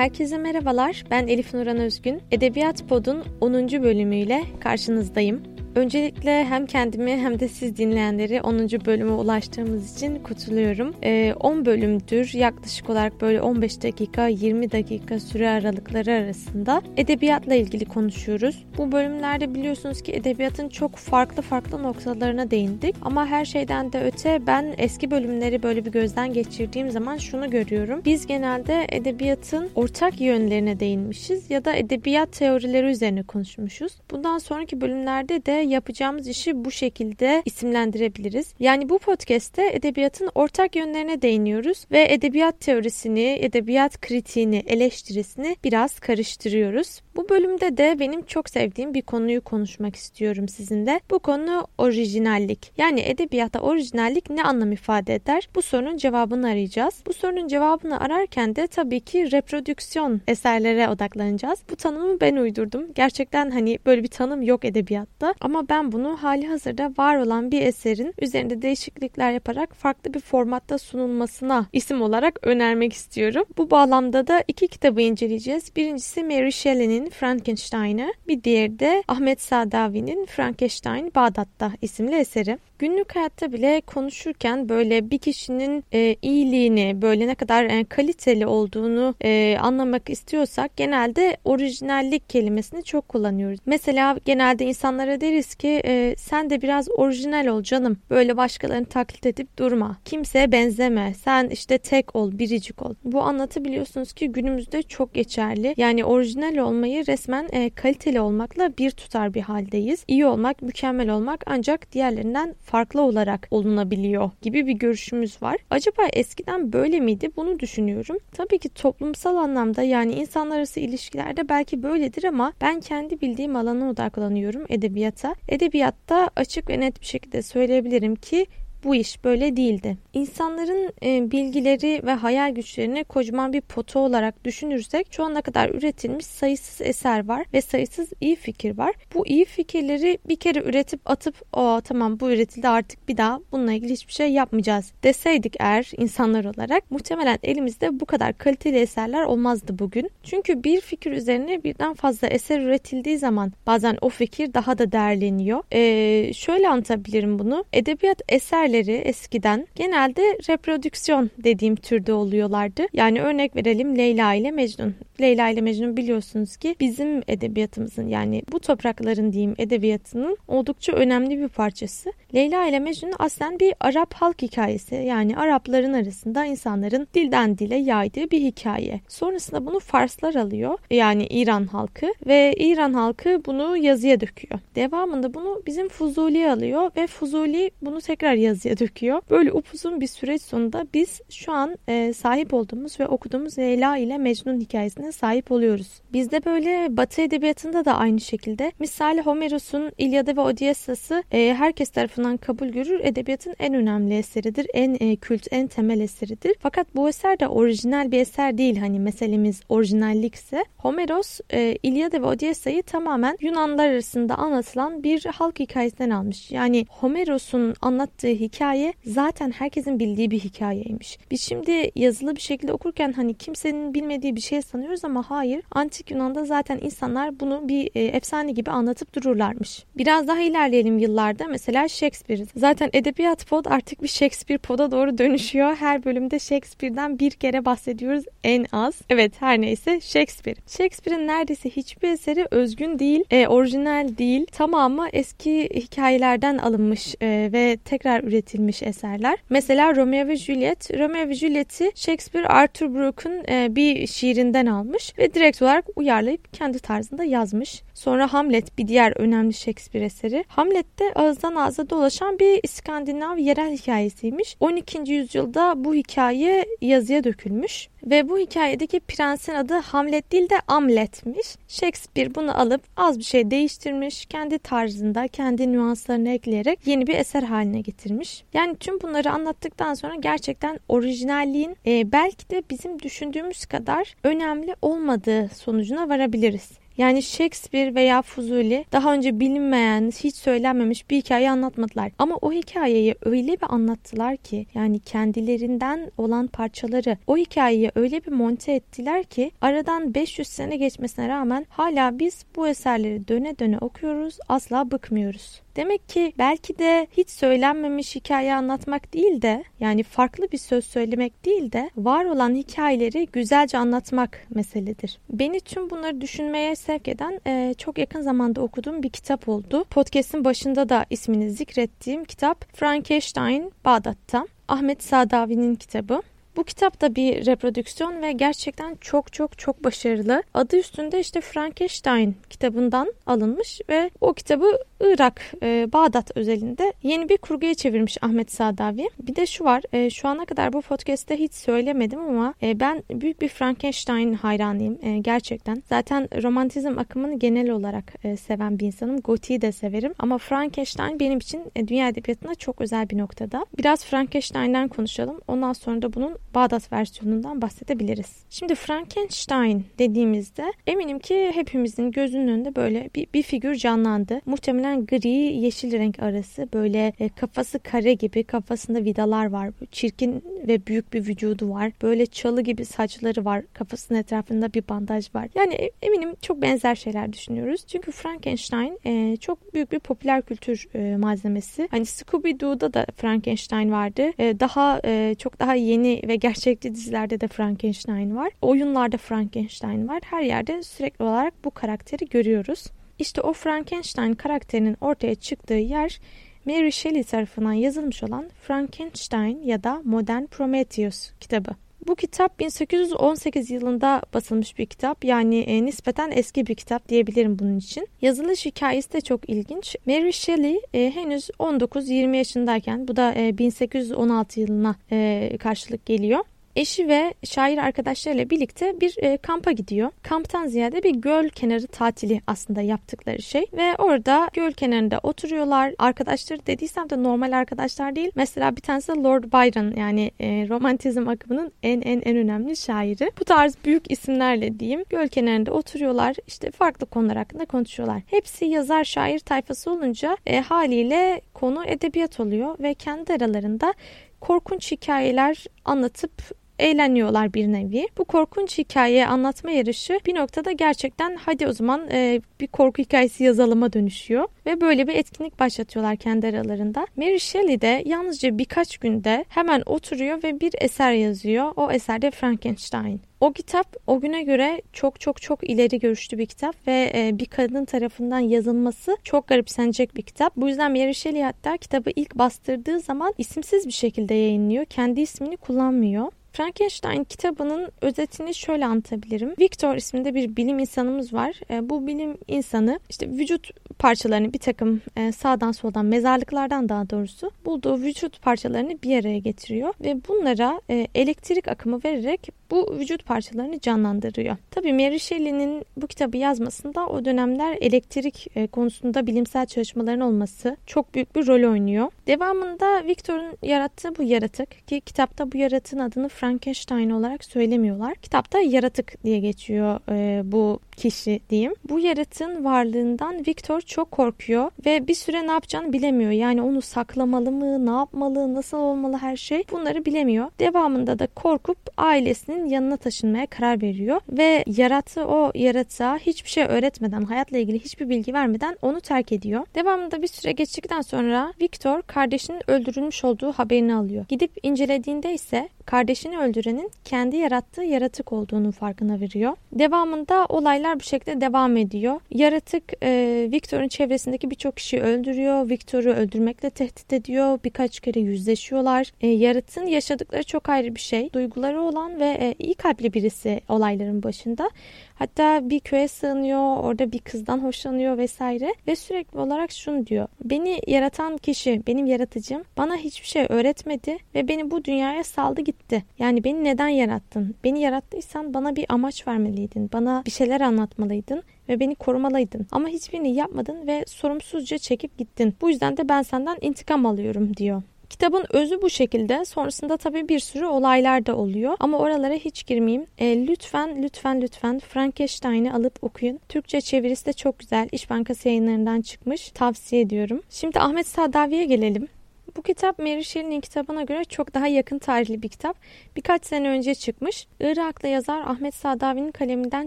Herkese merhabalar. Ben Elif Nuran Özgün. Edebiyat Pod'un 10. bölümüyle karşınızdayım. Öncelikle hem kendimi hem de siz dinleyenleri 10. bölüme ulaştığımız için kutluyorum. Ee, 10 bölümdür yaklaşık olarak böyle 15 dakika 20 dakika süre aralıkları arasında edebiyatla ilgili konuşuyoruz. Bu bölümlerde biliyorsunuz ki edebiyatın çok farklı farklı noktalarına değindik. Ama her şeyden de öte ben eski bölümleri böyle bir gözden geçirdiğim zaman şunu görüyorum. Biz genelde edebiyatın ortak yönlerine değinmişiz ya da edebiyat teorileri üzerine konuşmuşuz. Bundan sonraki bölümlerde de yapacağımız işi bu şekilde isimlendirebiliriz. Yani bu podcast'te edebiyatın ortak yönlerine değiniyoruz ve edebiyat teorisini, edebiyat kritiğini, eleştirisini biraz karıştırıyoruz. Bu bölümde de benim çok sevdiğim bir konuyu konuşmak istiyorum sizinle. Bu konu orijinallik. Yani edebiyatta orijinallik ne anlam ifade eder? Bu sorunun cevabını arayacağız. Bu sorunun cevabını ararken de tabii ki reprodüksiyon eserlere odaklanacağız. Bu tanımı ben uydurdum. Gerçekten hani böyle bir tanım yok edebiyatta. Ama ben bunu hali hazırda var olan bir eserin üzerinde değişiklikler yaparak farklı bir formatta sunulmasına isim olarak önermek istiyorum. Bu bağlamda da iki kitabı inceleyeceğiz. Birincisi Mary Shelley'nin Frankenstein'ı, bir diğeri de Ahmet Sadavi'nin Frankenstein Bağdat'ta isimli eseri. Günlük hayatta bile konuşurken böyle bir kişinin e, iyiliğini, böyle ne kadar e, kaliteli olduğunu e, anlamak istiyorsak genelde orijinallik kelimesini çok kullanıyoruz. Mesela genelde insanlara deriz ki e, sen de biraz orijinal ol canım. Böyle başkalarını taklit edip durma. Kimseye benzeme. Sen işte tek ol, biricik ol. Bu anlatı biliyorsunuz ki günümüzde çok geçerli. Yani orijinal olmayı resmen e, kaliteli olmakla bir tutar bir haldeyiz. İyi olmak, mükemmel olmak ancak diğerlerinden farklı olarak olunabiliyor gibi bir görüşümüz var. Acaba eskiden böyle miydi? Bunu düşünüyorum. Tabii ki toplumsal anlamda yani insanlar arası ilişkilerde belki böyledir ama ben kendi bildiğim alana odaklanıyorum edebiyata. Edebiyatta açık ve net bir şekilde söyleyebilirim ki bu iş böyle değildi. İnsanların e, bilgileri ve hayal güçlerini kocaman bir pota olarak düşünürsek şu ana kadar üretilmiş sayısız eser var ve sayısız iyi fikir var. Bu iyi fikirleri bir kere üretip atıp o tamam bu üretildi artık bir daha bununla ilgili hiçbir şey yapmayacağız deseydik eğer insanlar olarak muhtemelen elimizde bu kadar kaliteli eserler olmazdı bugün. Çünkü bir fikir üzerine birden fazla eser üretildiği zaman bazen o fikir daha da değerleniyor. Ee, şöyle anlatabilirim bunu. Edebiyat eser eserleri eskiden genelde reprodüksiyon dediğim türde oluyorlardı. Yani örnek verelim Leyla ile Mecnun. Leyla ile Mecnun biliyorsunuz ki bizim edebiyatımızın yani bu toprakların diyeyim edebiyatının oldukça önemli bir parçası. Leyla ile Mecnun aslen bir Arap halk hikayesi. Yani Arapların arasında insanların dilden dile yaydığı bir hikaye. Sonrasında bunu Farslar alıyor. Yani İran halkı ve İran halkı bunu yazıya döküyor. Devamında bunu bizim Fuzuli alıyor ve Fuzuli bunu tekrar yazıya döküyor. Böyle upuzun bir süreç sonunda biz şu an e, sahip olduğumuz ve okuduğumuz Leyla ile Mecnun hikayesine sahip oluyoruz. Bizde böyle Batı edebiyatında da aynı şekilde. Misal Homeros'un İlyada ve Odysseus'ı e, herkes tarafından kabul görür. Edebiyatın en önemli eseridir. En e, kült, en temel eseridir. Fakat bu eser de orijinal bir eser değil. Hani meselemiz orijinallikse. Homeros e, İlyada ve Odysseus'ı tamamen Yunanlar arasında anlatılan bir halk hikayesinden almış. Yani Homeros'un anlattığı hikaye zaten herkesin bildiği bir hikayeymiş. Biz şimdi yazılı bir şekilde okurken hani kimsenin bilmediği bir şey sanıyoruz ama hayır. Antik Yunan'da zaten insanlar bunu bir e, efsane gibi anlatıp dururlarmış. Biraz daha ilerleyelim yıllarda mesela Shakespeare. Zaten edebiyat pod artık bir Shakespeare poda doğru dönüşüyor. Her bölümde Shakespeare'den bir kere bahsediyoruz en az. Evet her neyse Shakespeare. Shakespeare'in neredeyse hiçbir eseri özgün değil, e, orijinal değil. Tamamı eski hikayelerden alınmış e, ve tekrar üretilmiş eserler. Mesela Romeo ve Juliet. Romeo ve Juliet'i Shakespeare Arthur Brooke'un e, bir şiirinden almış ve direkt olarak uyarlayıp kendi tarzında yazmış. Sonra Hamlet bir diğer önemli Shakespeare eseri. Hamlet de ağızdan ağza dolaşan bir İskandinav yerel hikayesiymiş. 12. yüzyılda bu hikaye yazıya dökülmüş. Ve bu hikayedeki prensin adı Hamlet değil de Amlet'miş. Shakespeare bunu alıp az bir şey değiştirmiş, kendi tarzında, kendi nüanslarını ekleyerek yeni bir eser haline getirmiş. Yani tüm bunları anlattıktan sonra gerçekten orijinalliğin e, belki de bizim düşündüğümüz kadar önemli olmadığı sonucuna varabiliriz. Yani Shakespeare veya Fuzuli daha önce bilinmeyen, hiç söylenmemiş bir hikaye anlatmadılar. Ama o hikayeyi öyle bir anlattılar ki yani kendilerinden olan parçaları o hikayeyi öyle bir monte ettiler ki aradan 500 sene geçmesine rağmen hala biz bu eserleri döne döne okuyoruz, asla bıkmıyoruz. Demek ki belki de hiç söylenmemiş hikaye anlatmak değil de yani farklı bir söz söylemek değil de var olan hikayeleri güzelce anlatmak meseledir. Beni tüm bunları düşünmeye sevk eden e, çok yakın zamanda okuduğum bir kitap oldu. Podcast'in başında da ismini zikrettiğim kitap Frankenstein Bağdat'ta. Ahmet Sadavi'nin kitabı. Bu kitap da bir reprodüksiyon ve gerçekten çok çok çok başarılı. Adı üstünde işte Frankenstein kitabından alınmış ve o kitabı Irak, e, Bağdat özelinde yeni bir kurguya çevirmiş Ahmet Sadavi. Bir de şu var, e, şu ana kadar bu podcast'te hiç söylemedim ama e, ben büyük bir Frankenstein hayranıyım e, gerçekten. Zaten romantizm akımını genel olarak e, seven bir insanım. Goti'yi de severim ama Frankenstein benim için e, dünya edebiyatında çok özel bir noktada. Biraz Frankenstein'den konuşalım. Ondan sonra da bunun Bağdat versiyonundan bahsedebiliriz. Şimdi Frankenstein dediğimizde eminim ki hepimizin gözünün önünde böyle bir, bir figür canlandı. Muhtemelen gri yeşil renk arası böyle e, kafası kare gibi kafasında vidalar var. Çirkin ve büyük bir vücudu var. Böyle çalı gibi saçları var. Kafasının etrafında bir bandaj var. Yani e, eminim çok benzer şeyler düşünüyoruz. Çünkü Frankenstein e, çok büyük bir popüler kültür e, malzemesi. Hani Scooby-Doo'da da Frankenstein vardı. E, daha e, çok daha yeni ve gerçekçi dizilerde de Frankenstein var. Oyunlarda Frankenstein var. Her yerde sürekli olarak bu karakteri görüyoruz. İşte o Frankenstein karakterinin ortaya çıktığı yer Mary Shelley tarafından yazılmış olan Frankenstein ya da Modern Prometheus kitabı. Bu kitap 1818 yılında basılmış bir kitap. Yani e, nispeten eski bir kitap diyebilirim bunun için. Yazılış hikayesi de çok ilginç. Mary Shelley e, henüz 19-20 yaşındayken bu da e, 1816 yılına e, karşılık geliyor. Eşi ve şair arkadaşlarıyla birlikte bir e, kampa gidiyor. Kamptan ziyade bir göl kenarı tatili aslında yaptıkları şey. Ve orada göl kenarında oturuyorlar. Arkadaşları dediysem de normal arkadaşlar değil. Mesela bir tanesi Lord Byron yani e, romantizm akımının en en en önemli şairi. Bu tarz büyük isimlerle diyeyim göl kenarında oturuyorlar. İşte farklı konular hakkında konuşuyorlar. Hepsi yazar şair tayfası olunca e, haliyle konu edebiyat oluyor ve kendi aralarında korkunç hikayeler anlatıp eğleniyorlar bir nevi. Bu korkunç hikaye anlatma yarışı bir noktada gerçekten hadi o zaman e, bir korku hikayesi yazalıma dönüşüyor. Ve böyle bir etkinlik başlatıyorlar kendi aralarında. Mary Shelley de yalnızca birkaç günde hemen oturuyor ve bir eser yazıyor. O eser de Frankenstein. O kitap o güne göre çok çok çok ileri görüşlü bir kitap ve e, bir kadın tarafından yazılması çok garipsenecek bir kitap. Bu yüzden Mary Shelley hatta kitabı ilk bastırdığı zaman isimsiz bir şekilde yayınlıyor. Kendi ismini kullanmıyor. Frankenstein kitabının özetini şöyle anlatabilirim. Victor isminde bir bilim insanımız var. E, bu bilim insanı işte vücut parçalarını bir takım e, sağdan soldan mezarlıklardan daha doğrusu bulduğu vücut parçalarını bir araya getiriyor ve bunlara e, elektrik akımı vererek bu vücut parçalarını canlandırıyor. Tabii Mary Shelley'nin bu kitabı yazmasında o dönemler elektrik e, konusunda bilimsel çalışmaların olması çok büyük bir rol oynuyor. Devamında Victor'un yarattığı bu yaratık ki kitapta bu yaratığın adını Frankenstein olarak söylemiyorlar. Kitapta yaratık diye geçiyor e, bu kişi diyeyim. Bu yaratığın varlığından Victor çok korkuyor ve bir süre ne yapacağını bilemiyor. Yani onu saklamalı mı, ne yapmalı, nasıl olmalı her şey bunları bilemiyor. Devamında da korkup ailesinin yanına taşınmaya karar veriyor ve yarattığı o yaratığa hiçbir şey öğretmeden, hayatla ilgili hiçbir bilgi vermeden onu terk ediyor. Devamında bir süre geçtikten sonra Victor kardeşinin öldürülmüş olduğu haberini alıyor. Gidip incelediğinde ise kardeşini öldürenin kendi yarattığı yaratık olduğunu farkına veriyor. Devamında olaylar bu şekilde devam ediyor. Yaratık e, Victor'un çevresindeki birçok kişiyi öldürüyor. Victor'u öldürmekle tehdit ediyor. Birkaç kere yüzleşiyorlar. E, yaratığın yaşadıkları çok ayrı bir şey. Duyguları olan ve e, iyi kalpli birisi olayların başında. Hatta bir köye sığınıyor, orada bir kızdan hoşlanıyor vesaire ve sürekli olarak şunu diyor. Beni yaratan kişi, benim yaratıcım bana hiçbir şey öğretmedi ve beni bu dünyaya saldı gitti. Yani beni neden yarattın? Beni yarattıysan bana bir amaç vermeliydin. Bana bir şeyler anlatmalıydın ve beni korumalıydın. Ama hiçbirini yapmadın ve sorumsuzca çekip gittin. Bu yüzden de ben senden intikam alıyorum diyor. Kitabın özü bu şekilde. Sonrasında tabii bir sürü olaylar da oluyor. Ama oralara hiç girmeyeyim. E, lütfen lütfen lütfen Frankenstein'i alıp okuyun. Türkçe çevirisi de çok güzel. İş Bankası yayınlarından çıkmış. Tavsiye ediyorum. Şimdi Ahmet Sadavi'ye gelelim. Bu kitap Mary Shelley'nin kitabına göre çok daha yakın tarihli bir kitap. Birkaç sene önce çıkmış. Iraklı yazar Ahmet Sadavi'nin kaleminden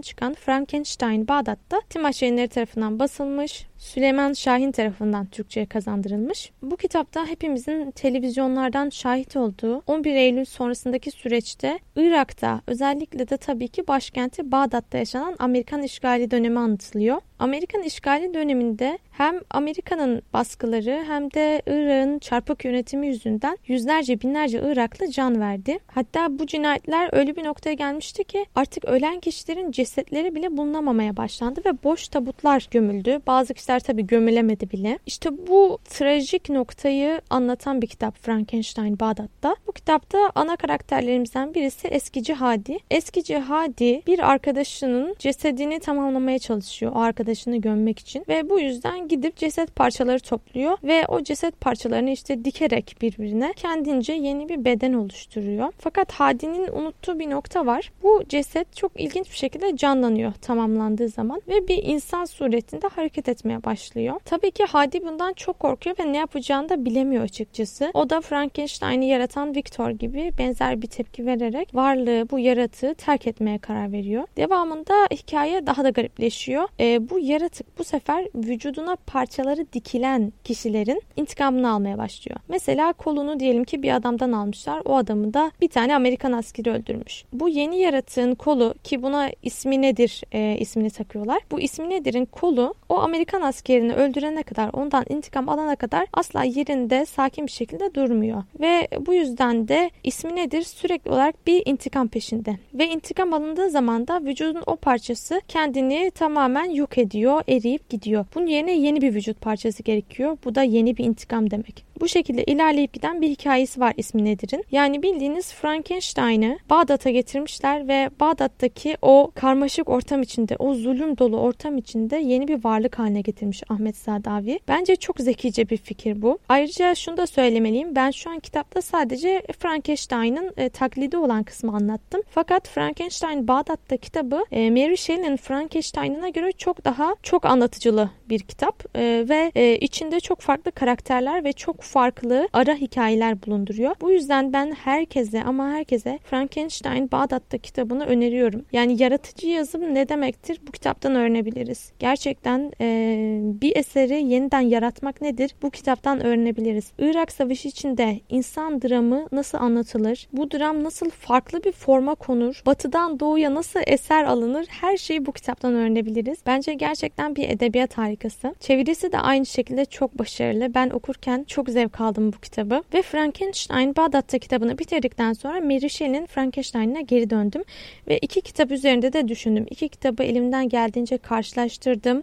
çıkan Frankenstein Bağdat'ta Timaş yayınları tarafından basılmış. Süleyman Şahin tarafından Türkçe'ye kazandırılmış. Bu kitapta hepimizin televizyonlardan şahit olduğu 11 Eylül sonrasındaki süreçte Irak'ta özellikle de tabii ki başkenti Bağdat'ta yaşanan Amerikan işgali dönemi anlatılıyor. Amerikan işgali döneminde hem Amerika'nın baskıları hem de Irak'ın çarpık yönetimi yüzünden yüzlerce binlerce Iraklı can verdi. Hatta bu cinayetler öyle bir noktaya gelmişti ki artık ölen kişilerin cesetleri bile bulunamamaya başlandı ve boş tabutlar gömüldü. Bazı kişiler tabii gömülemedi bile. İşte bu trajik noktayı anlatan bir kitap Frankenstein Bağdat'ta. Bu kitapta ana karakterlerimizden birisi Eskici Hadi. Eskici Hadi bir arkadaşının cesedini tamamlamaya çalışıyor o arkadaşını gömmek için ve bu yüzden gidip ceset parçaları topluyor ve o ceset parçalarını işte dikerek birbirine kendince yeni bir beden oluşturuyor. Fakat Hadi'nin unuttuğu bir nokta var. Bu ceset çok ilginç bir şekilde canlanıyor tamamlandığı zaman ve bir insan suretinde hareket etmeye başlıyor. Tabii ki Hadi bundan çok korkuyor ve ne yapacağını da bilemiyor açıkçası. O da Frankenstein'i yaratan Victor gibi benzer bir tepki vererek varlığı bu yaratığı terk etmeye karar veriyor. Devamında hikaye daha da garipleşiyor. E, bu yaratık bu sefer vücuduna parçaları dikilen kişilerin intikamını almaya başlıyor. Mesela kolunu diyelim ki bir adamdan almışlar. O adamı da bir tane Amerikan askeri öldürmüş. Bu yeni yaratığın kolu ki buna ismi nedir e, ismini takıyorlar. Bu ismi nedir'in kolu o Amerikan askerini öldürene kadar ondan intikam alana kadar asla yerinde sakin bir şekilde durmuyor. Ve bu yüzden de ismi nedir sürekli olarak bir intikam peşinde. Ve intikam alındığı zaman da vücudun o parçası kendini tamamen yok ediyor, eriyip gidiyor. Bunun yerine yeni bir vücut parçası gerekiyor. Bu da yeni bir intikam demek. Bu şekilde ilerleyip giden bir hikayesi var ismi nedir'in. Yani bildiğiniz Frankenstein'ı Bağdat'a getirmişler ve Bağdat'taki o karmaşık ortam içinde, o zulüm dolu ortam içinde yeni bir varlık haline getirmiş Ahmet Sadavi. Bence çok zekice bir fikir bu. Ayrıca şunu da söylemeliyim. Ben şu an kitapta sadece Frankenstein'ın e, taklidi olan kısmı anlattım. Fakat Frankenstein Bağdat'ta kitabı e, Mary Shelley'nin Frankenstein'ına göre çok daha çok anlatıcılı bir kitap e, ve e, içinde çok farklı karakterler ve çok farklı ara hikayeler bulunduruyor. Bu yüzden ben herkese ama herkese Frankenstein Bağdat'ta kitabını öneriyorum. Yani yaratıcı yazım ne demektir? Bu kitaptan öğrenebiliriz. Gerçekten e, bir eseri yeniden yaratmak nedir? Bu kitaptan öğrenebiliriz. Irak Savaşı içinde insan dramı nasıl anlatılır? Bu dram nasıl farklı bir forma konur? Batıdan doğuya nasıl eser alınır? Her şeyi bu kitaptan öğrenebiliriz. Bence gerçekten bir edebiyat harikası. Çevirisi de aynı şekilde çok başarılı. Ben okurken çok zevk aldım bu kitabı. Ve Frankenstein Bağdat'ta kitabını bitirdikten sonra Mary Shelley'nin Frankenstein'ine geri döndüm. Ve iki kitap üzerinde de düşündüm. İki kitabı elimden geldiğince karşılaştırdım.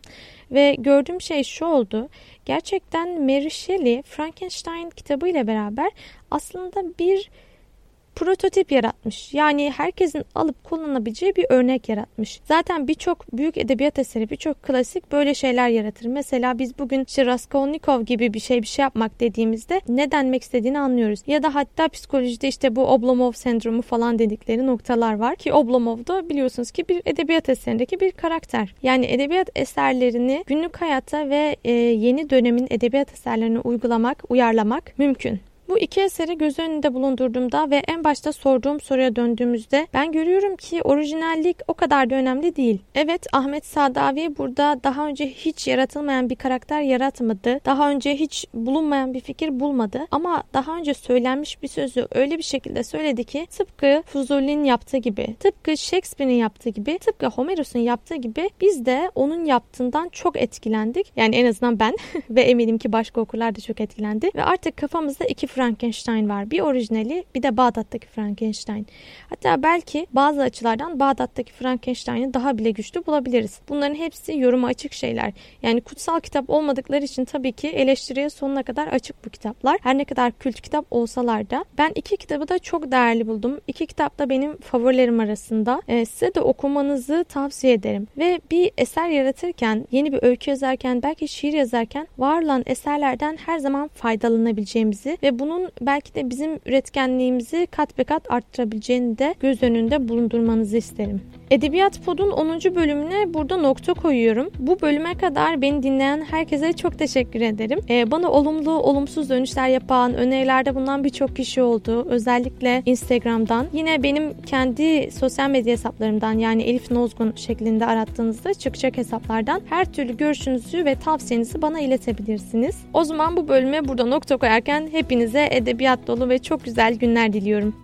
Ve gördüğüm şey şu oldu. Gerçekten Mary Shelley Frankenstein kitabı ile beraber aslında bir prototip yaratmış. Yani herkesin alıp kullanabileceği bir örnek yaratmış. Zaten birçok büyük edebiyat eseri, birçok klasik böyle şeyler yaratır. Mesela biz bugün işte Raskolnikov gibi bir şey bir şey yapmak dediğimizde ne denmek istediğini anlıyoruz. Ya da hatta psikolojide işte bu Oblomov sendromu falan dedikleri noktalar var ki Oblomov da biliyorsunuz ki bir edebiyat eserindeki bir karakter. Yani edebiyat eserlerini günlük hayata ve e, yeni dönemin edebiyat eserlerini uygulamak, uyarlamak mümkün. Bu iki eseri göz önünde bulundurduğumda ve en başta sorduğum soruya döndüğümüzde ben görüyorum ki orijinallik o kadar da önemli değil. Evet Ahmet Sadavi burada daha önce hiç yaratılmayan bir karakter yaratmadı. Daha önce hiç bulunmayan bir fikir bulmadı. Ama daha önce söylenmiş bir sözü öyle bir şekilde söyledi ki tıpkı Fuzuli'nin yaptığı gibi, tıpkı Shakespeare'in yaptığı gibi, tıpkı Homeros'un yaptığı gibi biz de onun yaptığından çok etkilendik. Yani en azından ben ve eminim ki başka okurlar da çok etkilendi. Ve artık kafamızda iki Frankenstein var. Bir orijinali bir de Bağdat'taki Frankenstein. Hatta belki bazı açılardan Bağdat'taki Frankenstein'i daha bile güçlü bulabiliriz. Bunların hepsi yoruma açık şeyler. Yani kutsal kitap olmadıkları için tabii ki eleştiriye sonuna kadar açık bu kitaplar. Her ne kadar kült kitap olsalar da ben iki kitabı da çok değerli buldum. İki kitap da benim favorilerim arasında. Ee, size de okumanızı tavsiye ederim. Ve bir eser yaratırken, yeni bir öykü yazarken, belki şiir yazarken var olan eserlerden her zaman faydalanabileceğimizi ve bunu bunun belki de bizim üretkenliğimizi kat be kat arttırabileceğini de göz önünde bulundurmanızı isterim. Edebiyat Pod'un 10. bölümüne burada nokta koyuyorum. Bu bölüme kadar beni dinleyen herkese çok teşekkür ederim. Ee, bana olumlu, olumsuz dönüşler yapan, önerilerde bulunan birçok kişi oldu. Özellikle Instagram'dan. Yine benim kendi sosyal medya hesaplarımdan yani Elif Nozgun şeklinde arattığınızda çıkacak hesaplardan her türlü görüşünüzü ve tavsiyenizi bana iletebilirsiniz. O zaman bu bölüme burada nokta koyarken hepinize edebiyat dolu ve çok güzel günler diliyorum.